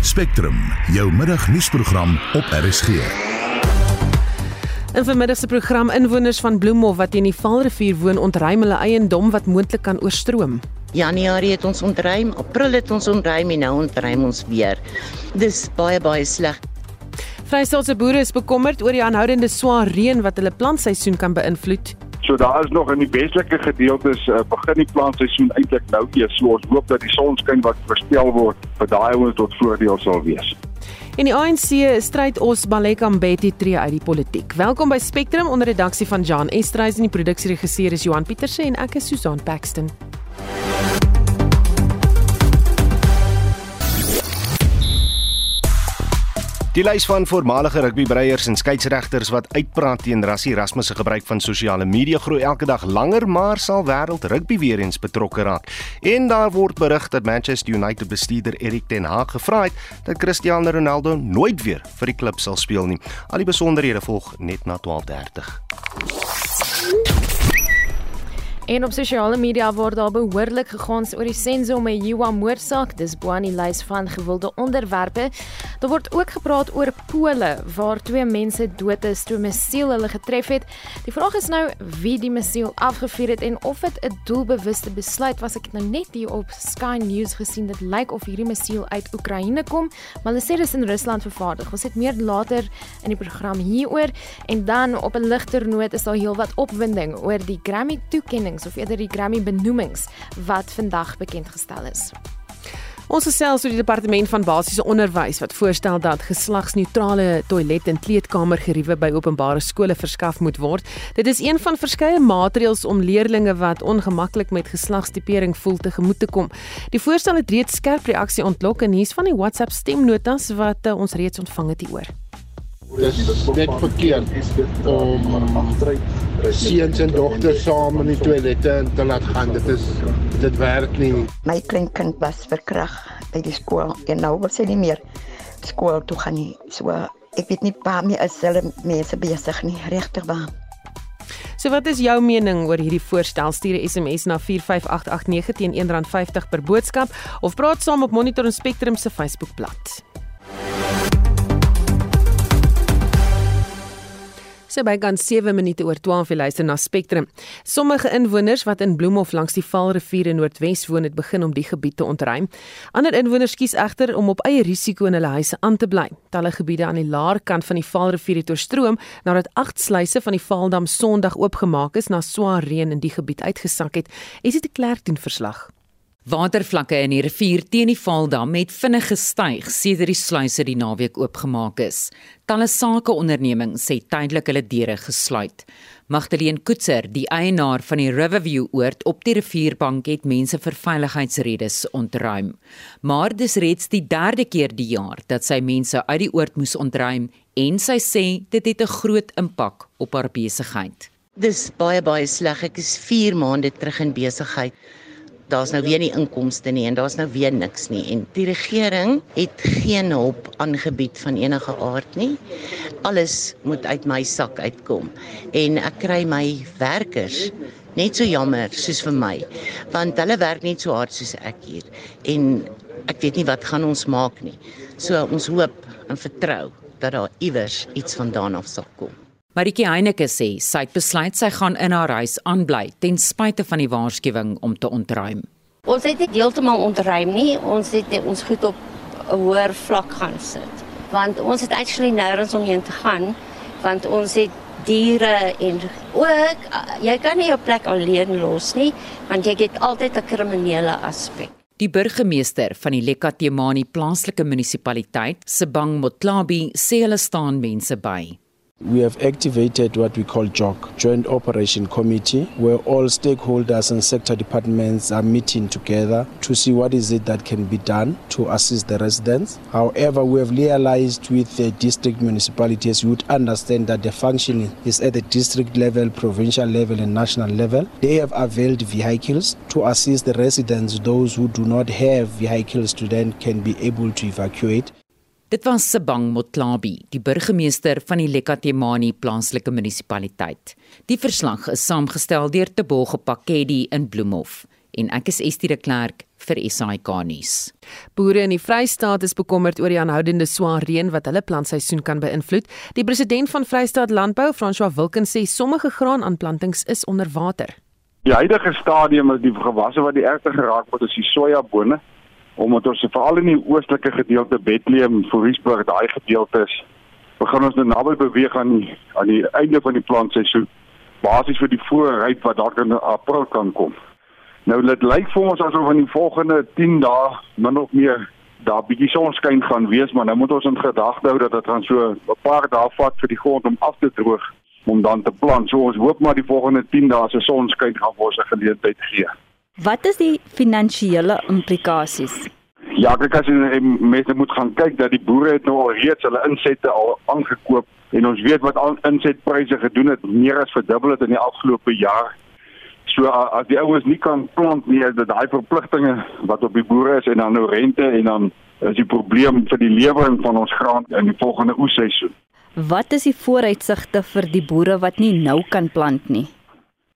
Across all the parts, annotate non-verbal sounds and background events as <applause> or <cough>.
Spectrum, jou middagnuusprogram op RSG. In vermiddag se program inwoners van Bloemhof wat in die Vaalrivier woon ontruim hulle eiendom wat moontlik kan oorstroom. Januarie het ons ontruim, April het ons ontruim en nou ontruim ons weer. Dis baie baie sleg. Vrystaatse boere is bekommerd oor die aanhoudende swaar reën wat hulle plantseisoen kan beïnvloed. So daar is nog in die westelike gedeeltes uh, begin die plantseisoen eintlik nou eers. So ons hoop dat die sonskyn wat voorspel word vir daai ouens tot voordeel sal wees. En die ANC stryd ons Baleka Mbeki tree uit die politiek. Welkom by Spectrum onder redaksie van Jan Estreys en die produksieregisseur is Johan Pieterse en ek is Susan Paxton. Die lys van voormalige rugbybreiers en skeieregters wat uitpraat teen rasisme se gebruik van sosiale media groei elke dag langer, maar sal wêreld rugby weer eens betrokke raak. En daar word berig dat Manchester United bestuurder Erik ten Hag gevra het dat Cristiano Ronaldo nooit weer vir die klub sal speel nie. Al die besonderhede volg net na 12:30. En op sosiale media word daar behoorlik gegons oor die Senzo Meyiwa moordsaak. Dis bo aan die lys van gewilde onderwerpe. Daar word ook gepraat oor Pole waar twee mense dood is toe 'n missiel hulle getref het. Die vraag is nou wie die missiel afgevuur het en of dit 'n doelbewuste besluit was. Ek het nou net hier op Sky News gesien dit lyk of hierdie missiel uit Oekraïne kom, maar hulle sê dit is in Rusland vervaardig. Ons het meer later in die program hieroor en dan op 'n ligter noot is daar heelwat opwinding oor die Grammy toekenning of eerder die Grammy benoemings wat vandag bekend gestel is. Ons gesels oor die departement van basiese onderwys wat voorstel dat geslagsneutrale toilet en kleedkamer geriewe by openbare skole verskaf moet word. Dit is een van verskeie maatreëls om leerders wat ongemaklik met geslagstipering voel te gemoet te kom. Die voorstel het reeds skerp reaksie ontlok en hier's van die WhatsApp stemnotas wat uh, ons reeds ontvang het hieroor. Dis net verkeerd om seuns en dogters saam in die toilette te laat gaan. Dit is dit werk nie. My kleinkind was verkrag by die skool en nou wil sy nie meer skool toe gaan nie. So ek weet nie waar my is hulle mense besig nie regtig waar. So wat is jou mening oor hierdie voorstel? Stuur 'n SMS na 45889 teen R1.50 per boodskap of praat saam op Monitor en Spectrum se Facebookblad. So by kan 7 minute oor 12 jy luister na Spectrum. Sommige inwoners wat in Bloemhof langs die Vaalrivier in Noordwes woon het begin om die gebied te ontruim. Ander inwoners kies egter om op eie risiko in hulle huise aan te bly. Talle gebiede aan die laer kant van die Vaalrivier het oorstroom nadat agt sluise van die Vaaldam Sondag oopgemaak is na swaar reën in die gebied uitgesak het. Is dit 'n klerk doen verslag? Watervlakke in die rivier teen die Vaaldam het vinnig gestyg sedert die sluise die naweek oopgemaak is. Talle sakeondernemings het tydelik hulle deure gesluit. Magdalene Koetser, die eienaar van die Riverview oord op die rivierbank het mense vir veiligheidsredes ontruim. Maar dis reeds die derde keer die jaar dat sy mense uit die oord moes ontruim en sy sê dit het 'n groot impak op haar besigheid. Dis baie baie sleg. Ek is 4 maande terug in besigheid daar's nou weer nie inkomste nie en daar's nou weer niks nie en die regering het geen hulp aangebied van enige aard nie. Alles moet uit my sak uitkom en ek kry my werkers net so jammer soos vir my want hulle werk net so hard soos ek hier en ek weet nie wat gaan ons maak nie. So ons hoop en vertrou dat daar iewers iets vandaan af sal kom. Maritjie Heineke sê sy het besluit sy gaan in haar huis aanbly ten spyte van die waarskuwing om te ontruim. Ons het dit heeltemal ontruim nie, ons het ons goed op 'n hoër vlak gaan sit. Want ons het actually nêrens omheen te gaan want ons het diere en ook jy kan nie jou plek alleen los nie want jy het altyd 'n kriminele aspek. Die burgemeester van die Lekatemani plaaslike munisipaliteit, Sebang Motlabi, sê hulle staan mense by. We have activated what we call JOC, Joint Operation Committee, where all stakeholders and sector departments are meeting together to see what is it that can be done to assist the residents. However, we have realized with the district municipalities, you would understand that the functioning is at the district level, provincial level, and national level. They have availed vehicles to assist the residents, those who do not have vehicles to then can be able to evacuate. Dit was Sebang Motlabi, die burgemeester van die Lekatemani plaaslike munisipaliteit. Die verslag is saamgestel deur Tebogo Pakedi in Bloemhof. en ek is Estie de Klerk vir SAK nuus. Boere in die Vrystaat is bekommerd oor die aanhoudende swaar reën wat hulle plantseisoen kan beïnvloed. Die president van Vrystaat Landbou, François Wilkens, sê sommige graanaaanplantings is onder water. Die huidige stadium is die gewasse wat die ergste geraak word is die sojabone omdat ons veral in die oostelike gedeelte Bethlehem, Fourierburg, daai gedeeltes begin ons nou naby beweeg aan die aan die einde van die plantseisoen basies vir die voorryp wat dalk in April kan kom. Nou dit lyk vir ons asof in die volgende 10 dae min of meer daar bietjie sonskyn gaan wees, maar nou moet ons in gedagte hou dat dit gaan so 'n paar dae vat vir die grond om af te droog om dan te plant. So ons hoop maar die volgende 10 dae se sonskyn gaan vir ons 'n geleentheid gee. Wat is die finansiële implikasies? Ja, kyk as jy mense moet gaan kyk dat die boere het nou al reeds hulle insette al aangekoop en ons weet wat al insetpryse gedoen het meer as verdubbel het in die afgelope jaar. So as die ouens nie kan plant nie, is dit daai verpligtinge wat op die boere is en dan nou rente en dan is die probleem vir die lewering van ons graan in die volgende oesseisoen. Wat is die vooruitsigte vir die boere wat nie nou kan plant nie?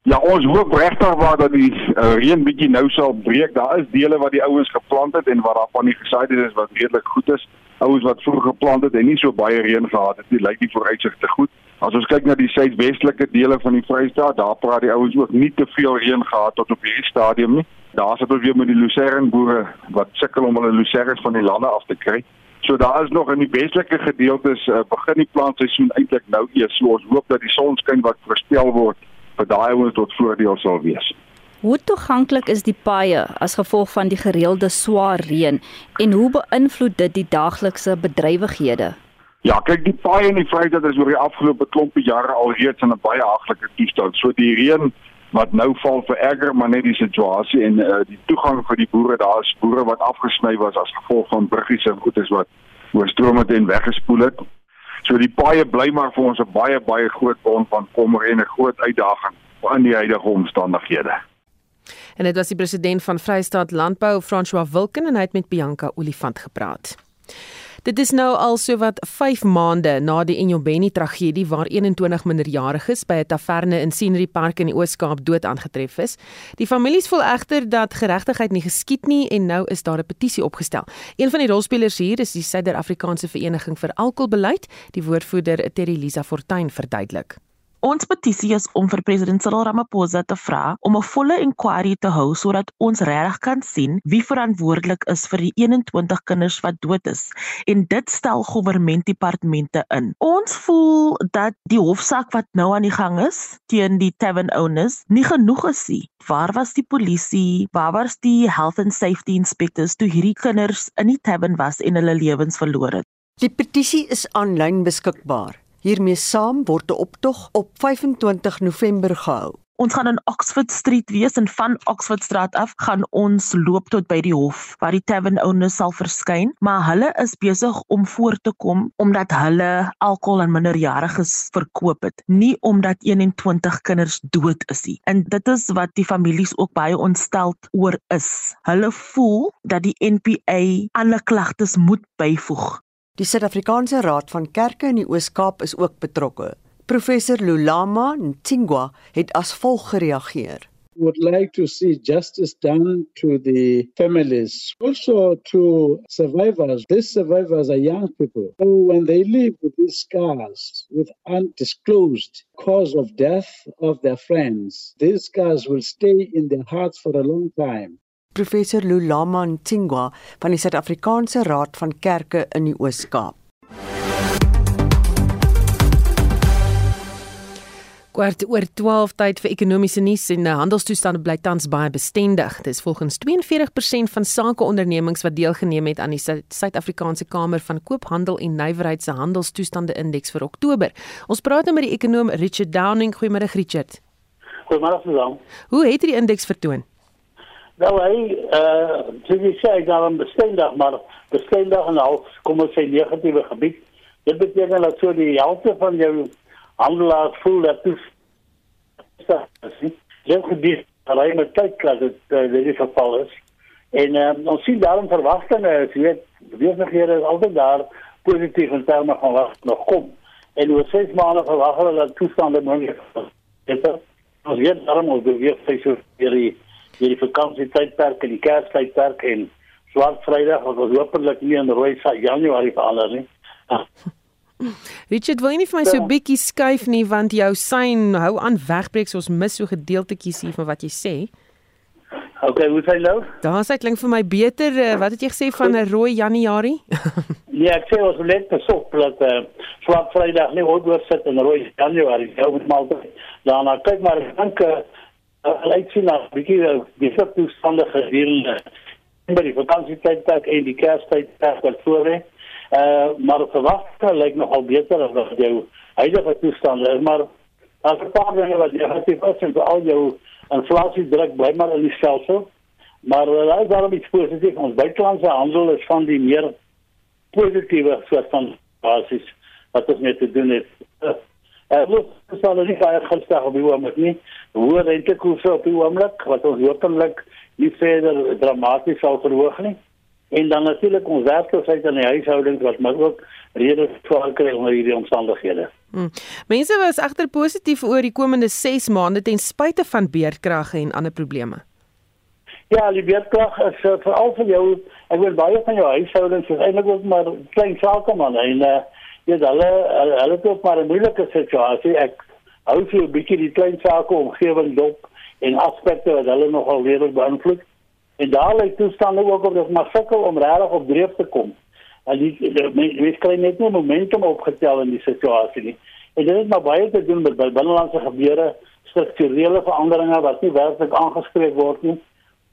Ja, ons hoop regtig waar dat die uh, reën bietjie nou sal breek. Daar is dele wat die ouens geplant het en waar daar van die gesaaide is wat redelik goed is. Ouens wat vroeg geplant het en nie so baie reën gehad het nie, lyk die vooruitsigte goed. As ons kyk na die suidwestelike dele van die Vrystaat, daar praat die ouens ook nie te veel reën gehad tot op hierdie stadium nie. Daar sit ons weer met die lucerne boere wat sukkel om hulle lucernes van die lande af te kry. So daar is nog in die westelike gedeeltes uh, begin die plantseisoen eintlik nou eers. So ons hoop dat die sonskyn wat voorspel word vir daai ouens tot voordeel sal wees. Hoe toeganklik is die paaie as gevolg van die gereelde swaar reën en hoe beïnvloed dit die daaglikse bedrywighede? Ja, kyk die paaie in die Vrystaat is oor die afgelope klompie jare al reeds in 'n baie haglike toestand. So die reën wat nou val vererger maar net die situasie en uh, die toegang vir die boere, daar is boere wat afgesny was as gevolg van bruggies en goedes wat oorstroom het en weggespoel het. So die paaie bly maar vir ons 'n baie baie groot bron van kommer en 'n groot uitdaging in die huidige omstandighede. En dit was die president van Vrystaat Landbou, François Wilken en hy het met Bianca Olifant gepraat. Dit is nou al sowat 5 maande na die Enyobeni tragedie waar 21 minderjariges by 'n taverne in Scenery Park in die Oos-Kaap dood aangetref is. Die families voel egter dat geregtigheid nie geskied nie en nou is daar 'n petisie opgestel. Een van die rolspelers hier is die Suider-Afrikaanse Vereniging vir Alkoholbeleid, die woordvoerder Terry Lisa Fortuin verduidelik. Ons petisie is om vir president Cyril Ramaphosa te vra om 'n volle inquiry te hou sodat ons regtig kan sien wie verantwoordelik is vir die 21 kinders wat dood is en dit stel regeringsdepartemente in. Ons voel dat die hofsaak wat nou aan die gang is teen die tavern owners nie genoeg is nie. Waar was die polisie? Waar was die health and safety inspectors toe hierdie kinders in die tavern was en hulle lewens verloor het? Die petisie is aanlyn beskikbaar. Hiermee saam word 'n optog op 25 November gehou. Ons gaan in Oxford Street wees en van Oxford Straat af gaan ons loop tot by die hof waar die tavern owners sal verskyn, maar hulle is besig om voor te kom omdat hulle alkohol aan minderjariges verkoop het, nie omdat 21 kinders dood is nie. En dit is wat die families ook baie ontsteld oor is. Hulle voel dat die NPA alle klagtes moet byvoeg Die Suid-Afrikaanse Raad van Kerke in die Oos-Kaap is ook betrokke. Professor Lulama Ntsingwa het as volg gereageer. would like to see justice done to the families, also to survivors. These survivors are young people who, when they live with these scars, with undisclosed cause of death of their friends, these scars will stay in their hearts for a long time. Professor Lulama Ntsingwa van die Suid-Afrikaanse Raad van Kerke in die Oos-Kaap. Kwart oor 12 tyd vir ekonomiese nuus en handelstoestande bly tans baie bestendig. Dis volgens 42% van sakeondernemings wat deelgeneem het aan die Suid-Afrikaanse Kamer van Koophandel en Nywerheid se handelstoestande indeks vir Oktober. Ons praat nou met die ekonom Richard Downing. Goeiemôre Richard. Goeiemôre Susan. Hoe het hierdie indeks vertoon? Nou hy uh sê jy sê daar 'n bestendig maar bestendig en al kom ons sê negatiewe gebied. Dit beteken dat so die helfte van jou handelaars voel dat dit is. Jy het gebied alleen met kyk dat dit uh, dit geval is. En uh, ons sien daarom verwagtinge, jy weet, besighede is altyd daar positief in terme van wat nog kom. En oor 6 maande verwag hulle dat toestande moontlik is. Ons weet daarom ons beweeg sy so hierdie hierdie vakansietydperk en die Kerstydperk en Swart Vrydag wat ons hopelik nie in rooi Januarie verander nie. <laughs> Richard, wil jy nie vir my so 'n bietjie skuif nie want jou sein hou aan wegbreek so ons mis so gedeeltetjies hier van wat jy sê. Okay, hoe sê nou? Daar sê klink vir my beter. Uh, wat het jy gesê van 'n rooi Januarie? nee, <laughs> ek sê ons let besop dat eh uh, Swart Vrydag nie ooit oor sit in rooi Januarie. Jy moet maar daarna kyk maar dink eh uh, lyk sien na bietjie die toestande gedurende by die vakansietydperk en die Kerstydperk wat voor lê. Eh uh, maar verwagte lyk nogal beter as wat jou huidige toestande is, maar as 'n paar dinge wat negatief is en vir al jou inflasie druk bly maar in die stelsel. Maar uh, daar is daarom iets positief. Ons buitelandse handel is van die meer positiewe soort van basis wat ons net te doen het. Uh, uh, look, dit sal nie baie gunstig op die oomblik nie. Hoe rentekoerse op die oomblik wat ons hopelik nie verder dramaties sal verhoog nie. En dan natuurlik ons werkloosheid in die huishoudings wat maar ook redes swaar kry onder hierdie omstandighede. Hmm. Mense was egter positief oor die komende 6 maande ten spyte van beerdkragte en ander probleme. Ja, die beerdkrag is uh, veral vir jou, ek wil baie van jou huishoudings is eintlik ook maar klein sake man en uh, het hulle hulle het ook maar 'n moeilike situasie. Ek hou vir 'n bietjie die klein sake omgewing dop en aspekte wat hulle nogal weer beïnvloed. En daar lê toestande ook op dat maar sukkel om regtig op dreef te kom. Die mens kry net nie momentum opgetel in die situasie nie. En dit het maar baie te doen met binnelandse gebeure, strukturele veranderinge wat nie werklik aangespreek word nie.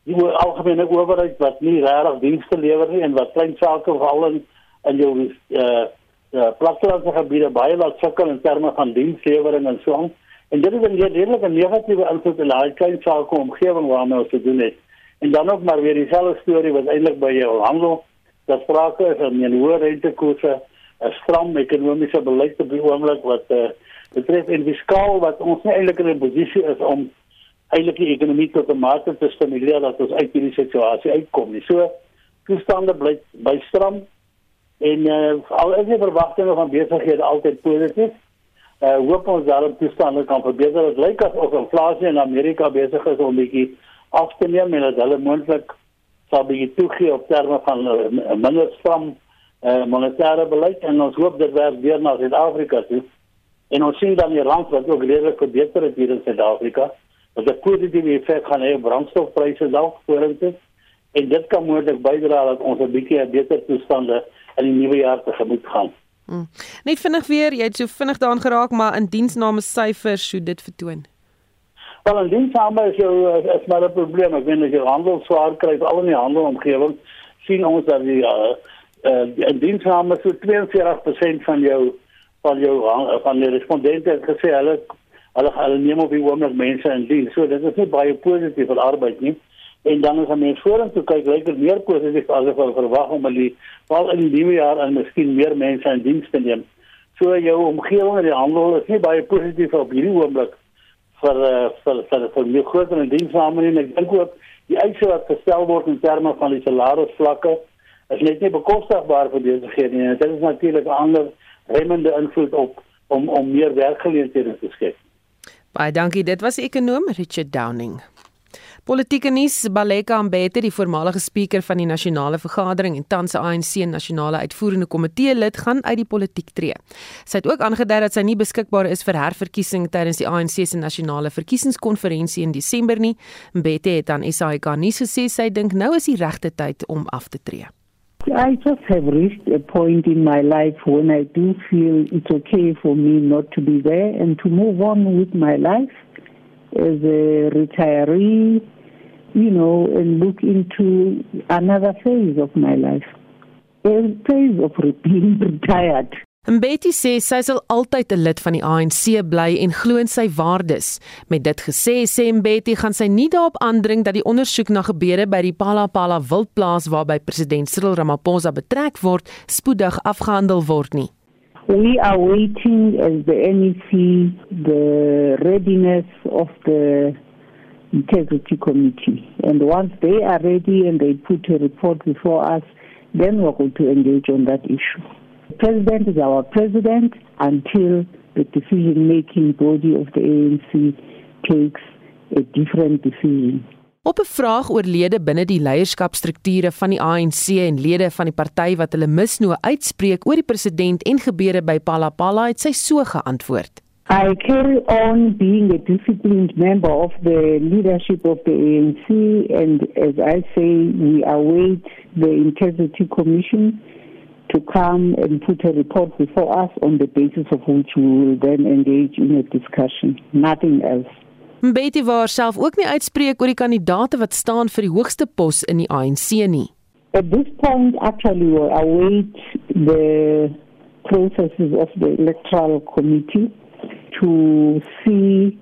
Die algemene owerheid wat nie regtig dienste lewer nie en wat klein sake veral in in jou uh, uh, plattelandse gebiede baie laat sukkel in terme van dienslewering en so aan. En dit is 'n redelike negatiewe invloed op die klein sake omgewing waarmee ons te doen het. En dan ook maar weer dieselfde storie wat eintlik by jou handel dat sprake is van 'n hoë rentekoerse, 'n stram ekonomiese beleid op die oomblik wat uh, betref en fiskaal wat ons nie eintlik in 'n posisie is om eintlik die ekonomie tot 'n mate te stimuleer dat ons uit hierdie situasie uitkom nie. So toestande bly by stram en uh, al is die verwagtinge van besighede altyd positief. Uh hoop ons daarop toestande kan verbeter. Dit lyk asof inflasie in Amerika besig is om bietjie af te neem en dat hulle moontlik sal bietjie toegee op terme van uh, minder stram uh, monetêre beleid en ons hoop dit werk weer na Suid-Afrika toe. En ons sien dan die rand wat ook redelik verbeter het hier in Suid-Afrika. Wat 'n positiewe effek gaan hê op brandstofpryse dalk vorentoe. En dit kan moontlik bydra dat ons 'n bietjie beter toestande in die nuwe jaar tegemoet gaan. Hmm. Net vinnig weer, jy het so vinnig daaraan geraak, maar in diensname syfers sou dit vertoon. Wel, in diensname is jou eh, is maar 'n probleem. Ek weet as jy handel swaar kry, al in die handelomgewing, sien ons dat die uh, uh in diensname so 42% van jou van jou van die respondente het gesê hulle hulle hulle neem op die oomblik mense in diens. So dit is nie baie positief vir arbeid nie. En dan as ons mens vorentoe kyk, lyk dit meer positief as wat verwag om in die val in die nuwe jaar en miskien meer mense in diens te neem. So jou omgewing en die handel is nie baie positief op hierdie oomblik vir uh, vir vir vir die groter diensname en ek dink ook die eise wat gestel word in terme van die salarisvlakke is net nie bekostigbaar vir besighede nie. Dit is natuurlik 'n ander remmende invloed op om om meer werkgeleenthede te skep. Baie dankie. Dit was ekonom Richard Downing. Politieke nuus: Baleka Mbete, die voormalige spreker van die nasionale vergadering en tans ANC nasionale uitvoerende komitee lid, gaan uit die politiek tree. Sy het ook aangedui dat sy nie beskikbaar is vir herverkiesing tydens die ANC se nasionale verkiesingskonferensie in Desember nie. Mbete het aan SAK nuus gesê sy dink nou is die regte tyd om af te tree. I just have reached a point in my life when I do feel it's okay for me not to be there and to move on with my life. As a retiree, you know, and look into another phase of my life. A phase of <laughs> being retired. Mbeti sê sy sal altyd 'n lid van die ANC bly en glo in sy waardes. Met dit gesê, sê Mbeti gaan sy nie daarop aandring dat die ondersoek na gebeure by die Palapala wildplaas waarby president Cyril Ramaphosa betrek word, spoedig afgehandel word nie. We are waiting as the NEC the readiness of the integrity committee. And once they are ready and they put a report before us, then we're going to engage on that issue. The president is our president until the decision making body of the ANC takes a different decision. Op 'n vraag oor lede binne die leierskapstrukture van die ANC en lede van die party wat hulle misnoë uitspreek oor die president en gebeure by Palapala het sy so geantwoord. I carry on being a disciplined member of the leadership of the ANC and as I say we await the integrity commission to come and put a report before us on the basis of which we will then engage in a discussion nothing else Mbeki wou self ook nie uitspreek oor die kandidaate wat staan vir die hoogste pos in die ANC nie. At this point actually we await the processes of the electoral committee to see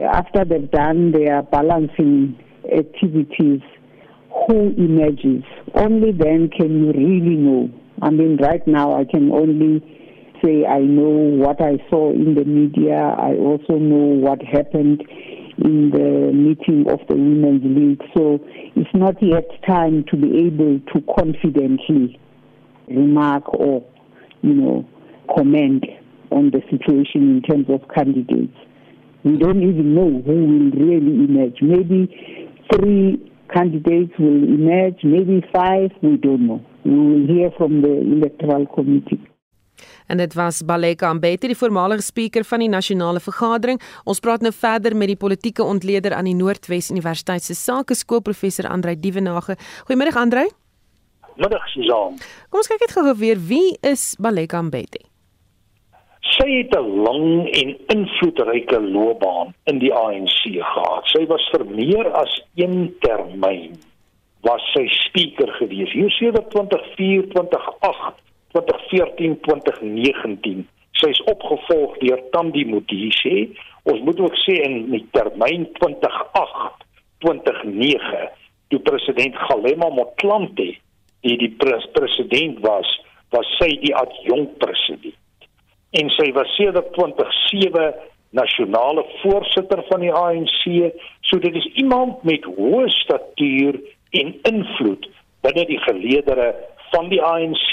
after they've done their balancing activities who emerges. Only then can you really know. I mean right now I can only say I know what I saw in the media. I also know what happened in the meeting of the Women's League. So it's not yet time to be able to confidently remark or, you know, comment on the situation in terms of candidates. We don't even know who will really emerge. Maybe three candidates will emerge, maybe five, we don't know. We will hear from the Electoral Committee. En dit was Baleka Ambete die voormalige spreker van die nasionale vergadering. Ons praat nou verder met die politieke ontleder aan die Noordwes Universiteit se Sakeskool professor Andrei Dievenage. Goeiemôre Andrei. Middag Susan. Kom ons kyk net gou weer wie is Baleka Ambete? Sy het 'n lang en invloedryke loopbaan in die ANC gehad. Sy was vir meer as een termyn was sy spreker gewees. Hier 27 24 2014-2019. Sy is opgevolg deur Tandi Modise. Ons moet ook sê in die termyn 2008-2009, toe president Galema Motlanthe die die pres president was, was sy die adjunkt president. En sy was sedert 2007 nasionale voorsitter van die ANC, so dit is iemand met hoë statuur en invloed binne die geleedere van die ANC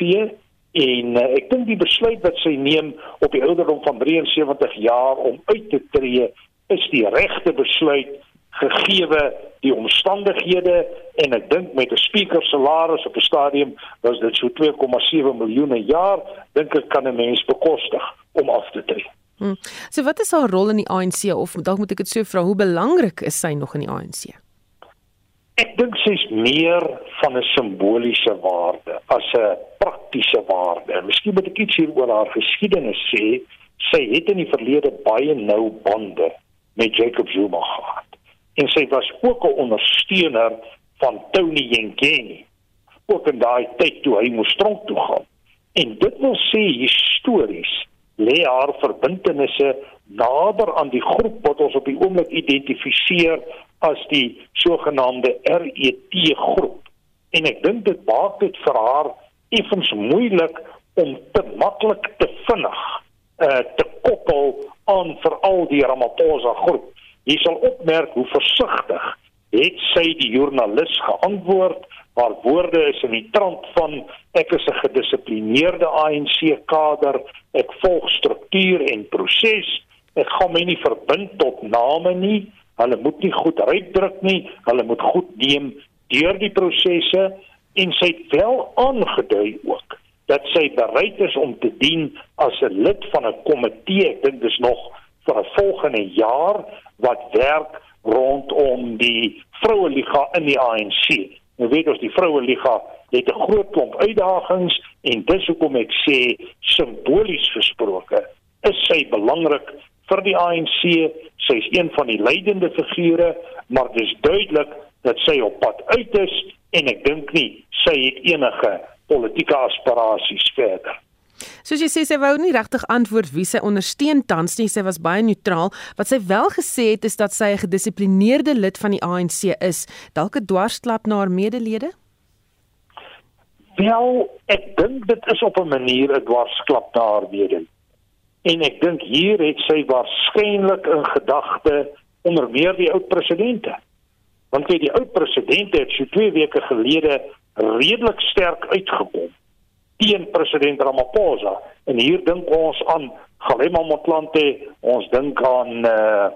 En uh, ek dink die besluit wat sy neem op die ouderdom van 73 jaar om uit te tree is die regte besluit gegeewe die omstandighede en ek dink met 'n speaker salaris op 'n stadium was dit so 2,7 miljoen per jaar dink ek kan 'n mens bekostig om af te tree. Hmm. So wat is haar rol in die ANC of dalk moet ek dit so vra hoe belangrik is sy nog in die ANC? Ek dink sy's meer van 'n simboliese waarde as 'n praktiese waarde. Miskien moet ek iets hier oor haar geskiedenis sê. Sy het in die verlede baie nou bande met Jacob Zuma gehad. En sy was ook 'n ondersteuner van Tony Yengeni. Ook in daai tyd toe hy moes tronk toe gaan. En dit wil sê histories lê haar verbintenisse nader aan die groep wat ons op die oomblik identifiseer as die sogenaamde RET groep. En ek dink dit maak dit vir haar effens moeilik om te maklik te vinnig uh te koppel aan veral die Ramaphosa groep. Jy sal opmerk hoe versigtig het sy die joernalis geantwoord. Haar woorde is in die trant van ek is 'n gedissiplineerde ANC kader, ek volg struktuur en proses. Ek gaan my nie verbind tot name nie. Hulle moet nie goed uitdruk nie, hulle moet goed neem deur die prosesse en sy het wel aangedui ook dat sy bereid is om te dien as 'n lid van 'n komitee. Ek dink dis nog vir 'n volgende jaar wat werk rondom die vroue liga in die ANC. Nou weet ons die vroue liga het 'n groot klomp uitdagings en dis hoekom ek sê simbolies gesproke is sy belangrik vir die ANC. Sy is een van die leidende figure, maar dis duidelik dat sy op pad uit is en ek dink nie sy het enige politieke aspirasies verder. Soos jy sê sy wou nie regtig antwoord wie sy ondersteun tans nie, sy was baie neutraal. Wat sy wel gesê het is dat sy 'n gedissiplineerde lid van die ANC is, dalk 'n dwarsklap na haar medelede. Wel, ek dink dit is op 'n manier 'n dwarsklap na haar medelede. En ek dink hier het sy waarskynlik in gedagte onder meer die ou presidente. Want jy die ou presidente het so 2 weke gelede redelik sterk uitgekom teen president Ramaphosa en hier dink ons aan Galema Motlanthe, ons dink aan uh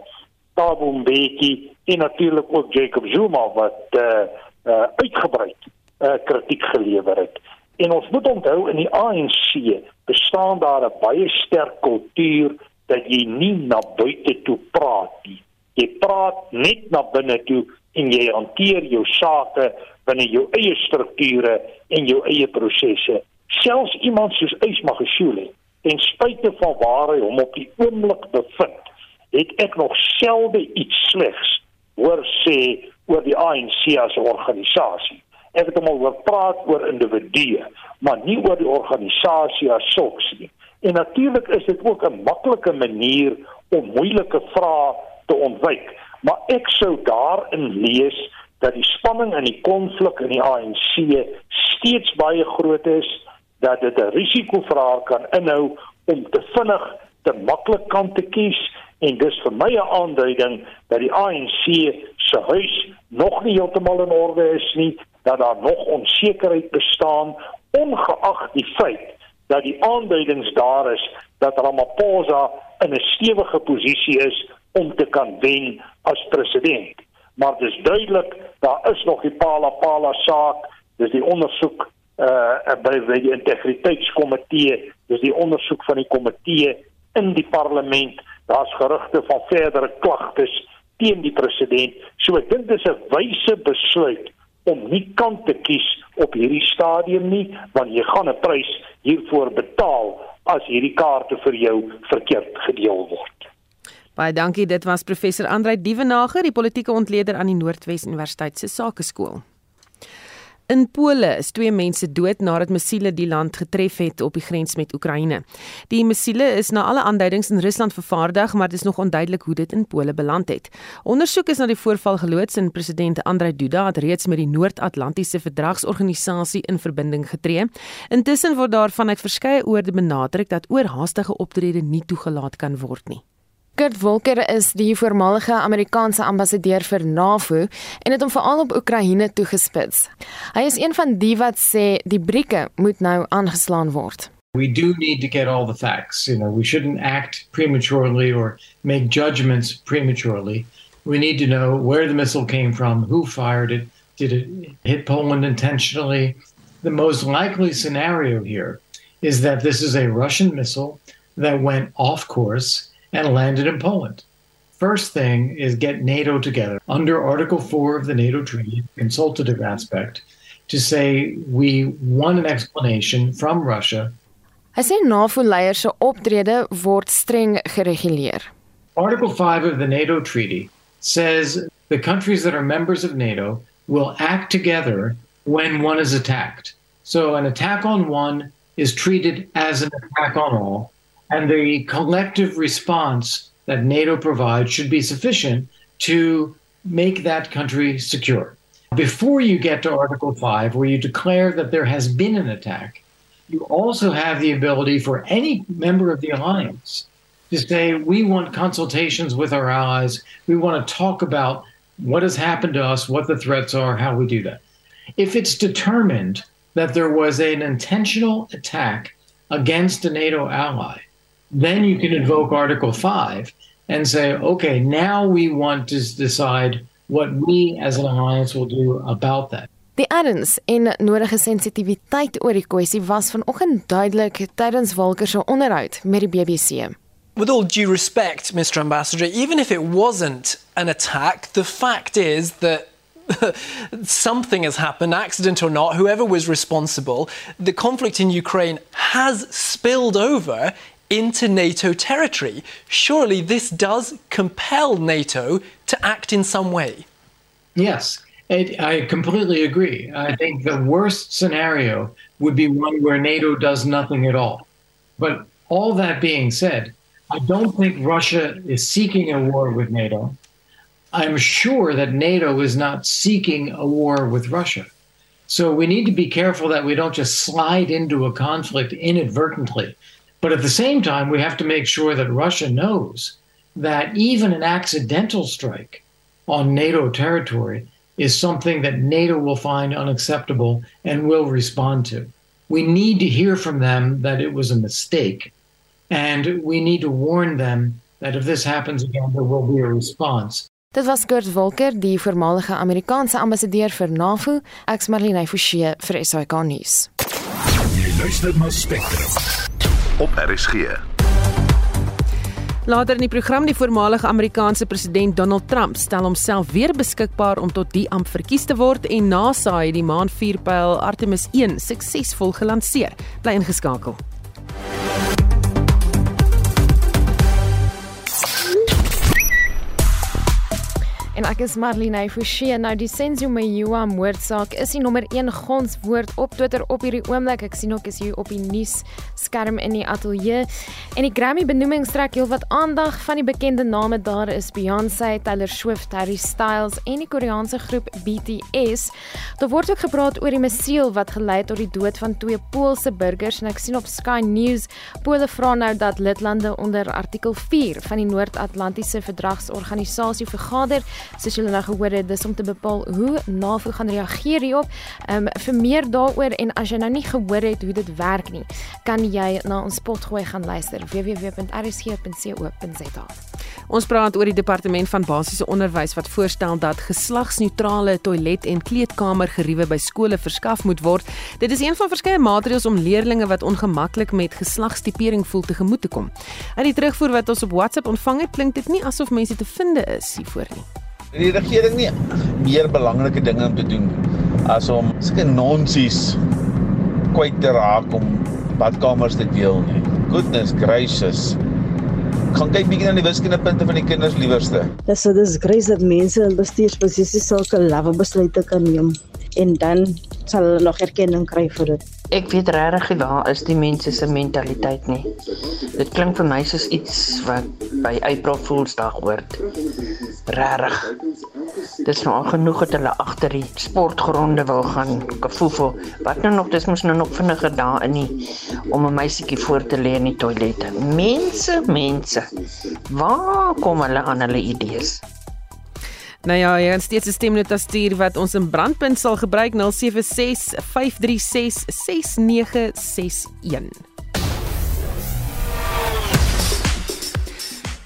Thabo Mbeki en natuurlik ook Jacob Zuma wat uh, uh uitgebrei uh kritiek gelewer het. En ons moet onthou in die ANC bestaan daar 'n baie sterk kultuur dat jy nie na buite toe praat nie. Jy praat net na binne toe en jy hanteer jou sake binne jou eie strukture en jou eie prosesse. Selfs iemand soos Ysmagashule, ten spyte van waar hy hom op die oomblik bevind, het ek nog selde iets slegs hoor sê oor die ANC as 'n organisasie. Ek het hom al oor praat oor individue, maar nie oor die organisasie as sulks nie. En natuurlik is dit ook 'n maklike manier om moeilike vrae te ontwyk maar ek sou daarin lees dat die spanning en die konflik in die ANC steeds baie groot is dat dit 'n risiko vir haar kan inhou om te vinnig te maklik kan te kies en dis vir my 'n aanduiding dat die ANC se huis nog nie heeltemal in orde is nie dat daar nog onsekerheid bestaan ongeag die feit dat die aanduidings daar is dat Ramaphosa in 'n stewige posisie is om te kan wen as president. Maar dis duidelik, daar is nog die Pala Pala saak, dis die ondersoek uh by die integriteitskomitee, dis die ondersoek van die komitee in die parlement. Daar's gerugte van verdere klagtes teen die president. So ek dink dis 'n wyse besluit om nie kant te kies op hierdie stadium nie, want jy gaan 'n prys hiervoor betaal as hierdie kaarte vir jou verkeerd gedeel word. Baie dankie. Dit was professor Andrei Dievenage, die politieke ontleder aan die Noordwes Universiteit se Sakeskool. In Pole is twee mense dood nadat missiele die land getref het op die grens met Oekraïne. Die missiele is na alle aanduidings in Rusland vervaardig, maar dit is nog onduidelik hoe dit in Pole beland het. Ondersoek is na die voorval geloods en president Andrei Duda het reeds met die Noord-Atlantiese Verdragsorganisasie in verbinding getree. Intussen word daar vanuit verskeie oorde benadruk dat oorhaastige optrede nie toegelaat kan word nie. Kurt Volker is die voormalige Amerikaanse ambassadeur vir NAVO en het hom veral op Oekraïne toegespits. Hy is een van die wat sê die brieke moet nou aangeslaan word. We do need to get all the facts. You know, we shouldn't act prematurely or make judgments prematurely. We need to know where the missile came from, who fired it, did it hit Poland intentionally. The most likely scenario here is that this is a Russian missile that went off course and landed in Poland. First thing is get NATO together under Article 4 of the NATO Treaty, consultative aspect, to say we want an explanation from Russia. Hy sê NAVO-leiers se optrede word streng gereguleer. Article 5 of the NATO Treaty says the countries that are members of NATO will act together when one is attacked. So an attack on one is treated as an attack on all and the collective response that NATO provides should be sufficient to make that country secure. Before you get to Article 5, where you declare that there has been an attack, you also have the ability for any member of the alliance to say, we want consultations with our allies. We want to talk about what has happened to us, what the threats are, how we do that. If it's determined that there was an intentional attack against a NATO ally, then you can invoke Article 5 and say, okay, now we want to decide what we as an alliance will do about that. Die erns en nodige sensitiwiteit oor die kwessie was vanoggend duidelik tydens Walker se onderhoud met die BBC. With all due respect, Mr. Ambassador, even if it wasn't an attack, the fact is that <laughs> something has happened, accident or not, whoever was responsible, the conflict in Ukraine has spilled over into NATO territory. Surely this does compel NATO to act in some way. Yes, it, I completely agree. I think the worst scenario would be one where NATO does nothing at all. But all that being said, I don't think Russia is seeking a war with NATO. I'm sure that NATO is not seeking a war with Russia. So we need to be careful that we don't just slide into a conflict inadvertently but at the same time, we have to make sure that Russia knows that even an accidental strike on NATO territory is something that NATO will find unacceptable and will respond to. We need to hear from them that it was a mistake, and we need to warn them that if this happens again, there will be a response. Dit was Kurt Volker, die voormalige Amerikaanse ambassadeur vir NAVO, ek's Marlene Forsie vir SAK nuus. Jy luister na Spectrum op RSG. Later in die program die voormalige Amerikaanse president Donald Trump stel homself weer beskikbaar om tot die amp verkies te word en NASA het die maanvuurpyl Artemis 1 suksesvol gelanseer. Bly ingeskakel. En ek is Marlene Forsie. Nou die Senzo Mayua moordsaak is die nommer 1 gonswoord op Twitter op hierdie oomblik. Ek sien ook is hier op die nuus skerm in die ateljee. En die Grammy benoeming trek heelwat aandag van die bekende name daar is Beyoncé, Taylor Swift, Harry Styles en die Koreaanse groep BTS. Daar word ook gepraat oor die mesiel wat gelei het tot die dood van twee Poolse burgers en ek sien op Sky News Pole vra nou dat lidlande onder artikel 4 van die Noord-Atlantiese Verdragsorganisasie vergader soos julle nou gehoor het, dis om te bepaal hoe NAVO gaan reageer hierop. Ehm um, vir meer daaroor en as jy nou nie gehoor het hoe dit werk nie, kan jy na ons potgooi gaan luister www.rsg.co.za. Ons praat oor die departement van basiese onderwys wat voorstel dat geslagsneutrale toilet en kleedkamer geriewe by skole verskaf moet word. Dit is een van verskeie maatreëls om leerders wat ongemaklik met geslagstipering voel te gemoet te kom. Uit die terugvoer wat ons op WhatsApp ontvang het, klink dit nie asof mense te vind is hiervoor nie die regering nie meer belangrike dinge te doen as om sulke nonsies kwyt te raak om badkamers te deel nie. Goodness gracious. Kan kyk bietjie na die wiskundepunte van die kinders liewerste. Dis so dis grace dat mense in bestuursposisies sulke lawwe besluite kan neem en dan sal hulle nog erkenning kry vir dit. Ek weet regtig waar is die mense se mentaliteit nie. Dit klink vir my soos iets wat by April Foolsdag hoort. Regtig. Dis nou al genoeg dat hulle agter die sportgronde wil gaan kafoefel. Wat nou nog, dis mos nou nog vinniger daar in nie om 'n meisietjie voor te lê in die toilette. Mense, mense. Waar kom hulle aan hulle idees? Nou ja, jy kan steeds 'n stemnota stuur wat ons in brandpunt sal gebruik 076 536 6961.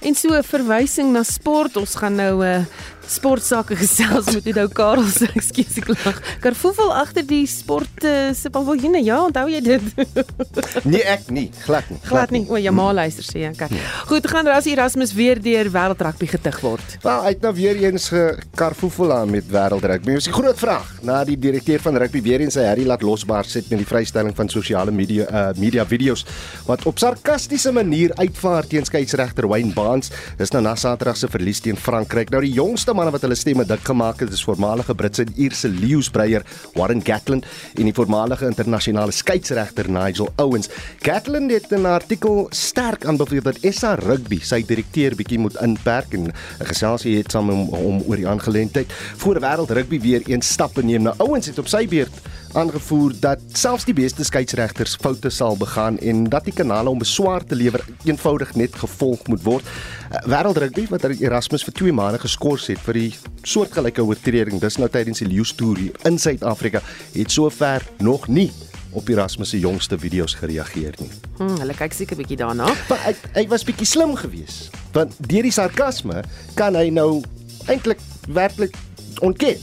En so 'n verwysing na sport. Ons gaan nou 'n uh, sportsake gesels met Oudo Karel se ekskuus ek lag. Karfoefel agter die sport uh, se paviljoene. Ja, onthou jy dit? nee, ek nie. Glad nie. Glad nie. O, jy maar luister sê jy. Okay. Goed, gaan Ras Erasmus weer deur wêreld rugby getig word. Wel, hy het nou weer eens gekarfoefel aan met wêreld rugby. Dis 'n groot vraag na die direkteur van rugby weer eens sy Harry laat losbaar sit met die vrystelling van sosiale media uh, media video's wat op sarkastiese manier uitvaar teen skeieregter Wayne Barnes. Dis nou na Saterdag se verlies teen Frankryk. Nou die jongste manne wat hulle stemme dik gemaak het, is voormalige Britse en Ierse leeuspreier Warren Gatland en die voormalige internasionale skeieregter Nigel Owens. Gatland het 'n artikel sterk aanbeveel dat SA Rugby sy direkteur bietjie moet inperk en geselsie het saam om, om oor die aangeleentheid voor wêreld rugby weer een stappe neem. Nou Owens het op sy beurt aangevoer dat selfs die beste skeieregters foute sal begaan en dat die kanale om beswaar te lewer eenvoudig net gevolg moet word. Uh, Wêreldrugby wat Erasmus vir 2 maande geskort het vir die soortgelyke oortreding dis nou tydens die Lions toer in Suid-Afrika het sover nog nie op Erasmus se jongste video's gereageer nie. Hmm, hulle kyk seker bietjie daarna. Maar hy, hy was bietjie slim geweest. Want deur die sarkasme kan hy nou eintlik werklik ontken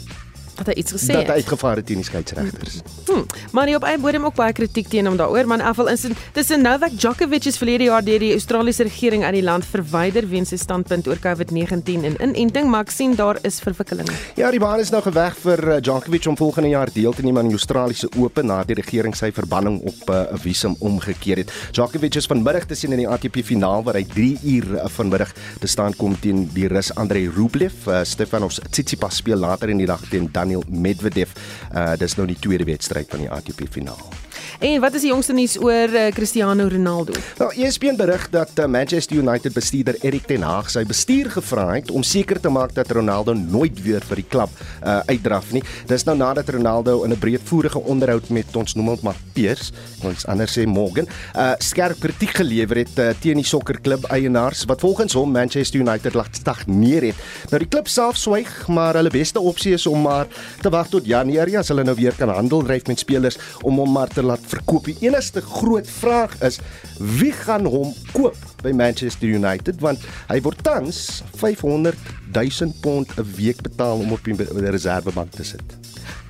dat hy iets gesê het. Dat hy uitgevaar het teen die skeieregters. Hmm. Maar nie op eie bodem ook baie kritiek teen hom daaroor, man. Afval in tussen Novak Djokovic is verlede jaar deur die Australiese regering uit die land verwyder weens sy standpunt oor COVID-19 en inenting, maar ek sien daar is verwikkelinge. Ja, die baan is nou geweg vir uh, Djokovic om volgende jaar deel te neem aan die Australiese Ope na die regering sy verbanning op uh, 'n uh, visum omgekeer het. Djokovic is vanmiddag te sien in die ATP finaal waar hy 3 uur uh, vanmiddag te staan kom teen die Rus Andrei Rublev. Uh, Stefanos Tsitsipas speel later in die dag teen Daniel Medvedev. Uh dis nou die tweede wedstryd van die ATP finaal. En wat is die jongste nuus oor uh, Cristiano Ronaldo? Wel, ESPN berig dat uh, Manchester United bestuurder Erik ten Hag sy bestuur gevra het om seker te maak dat Ronaldo nooit weer vir die klub uh, uitdraf nie. Dis nou nadat Ronaldo in 'n breedvoerige onderhoud met ons noem ons maar Piers, ons anders sê Morgan, uh, skerp kritiek gelewer het uh, teen die sokkerklub eienaars wat volgens hom Manchester United laat stagneer het. Nou die klub self swyg, maar hulle beste opsie is om maar te wag tot Januarie as hulle nou weer kan handel dryf met spelers om hom maar te laat verkoop. Die enigste groot vraag is wie gaan hom koop by Manchester United want hy word tans 500 000 pond 'n week betaal om op die reservebank te sit.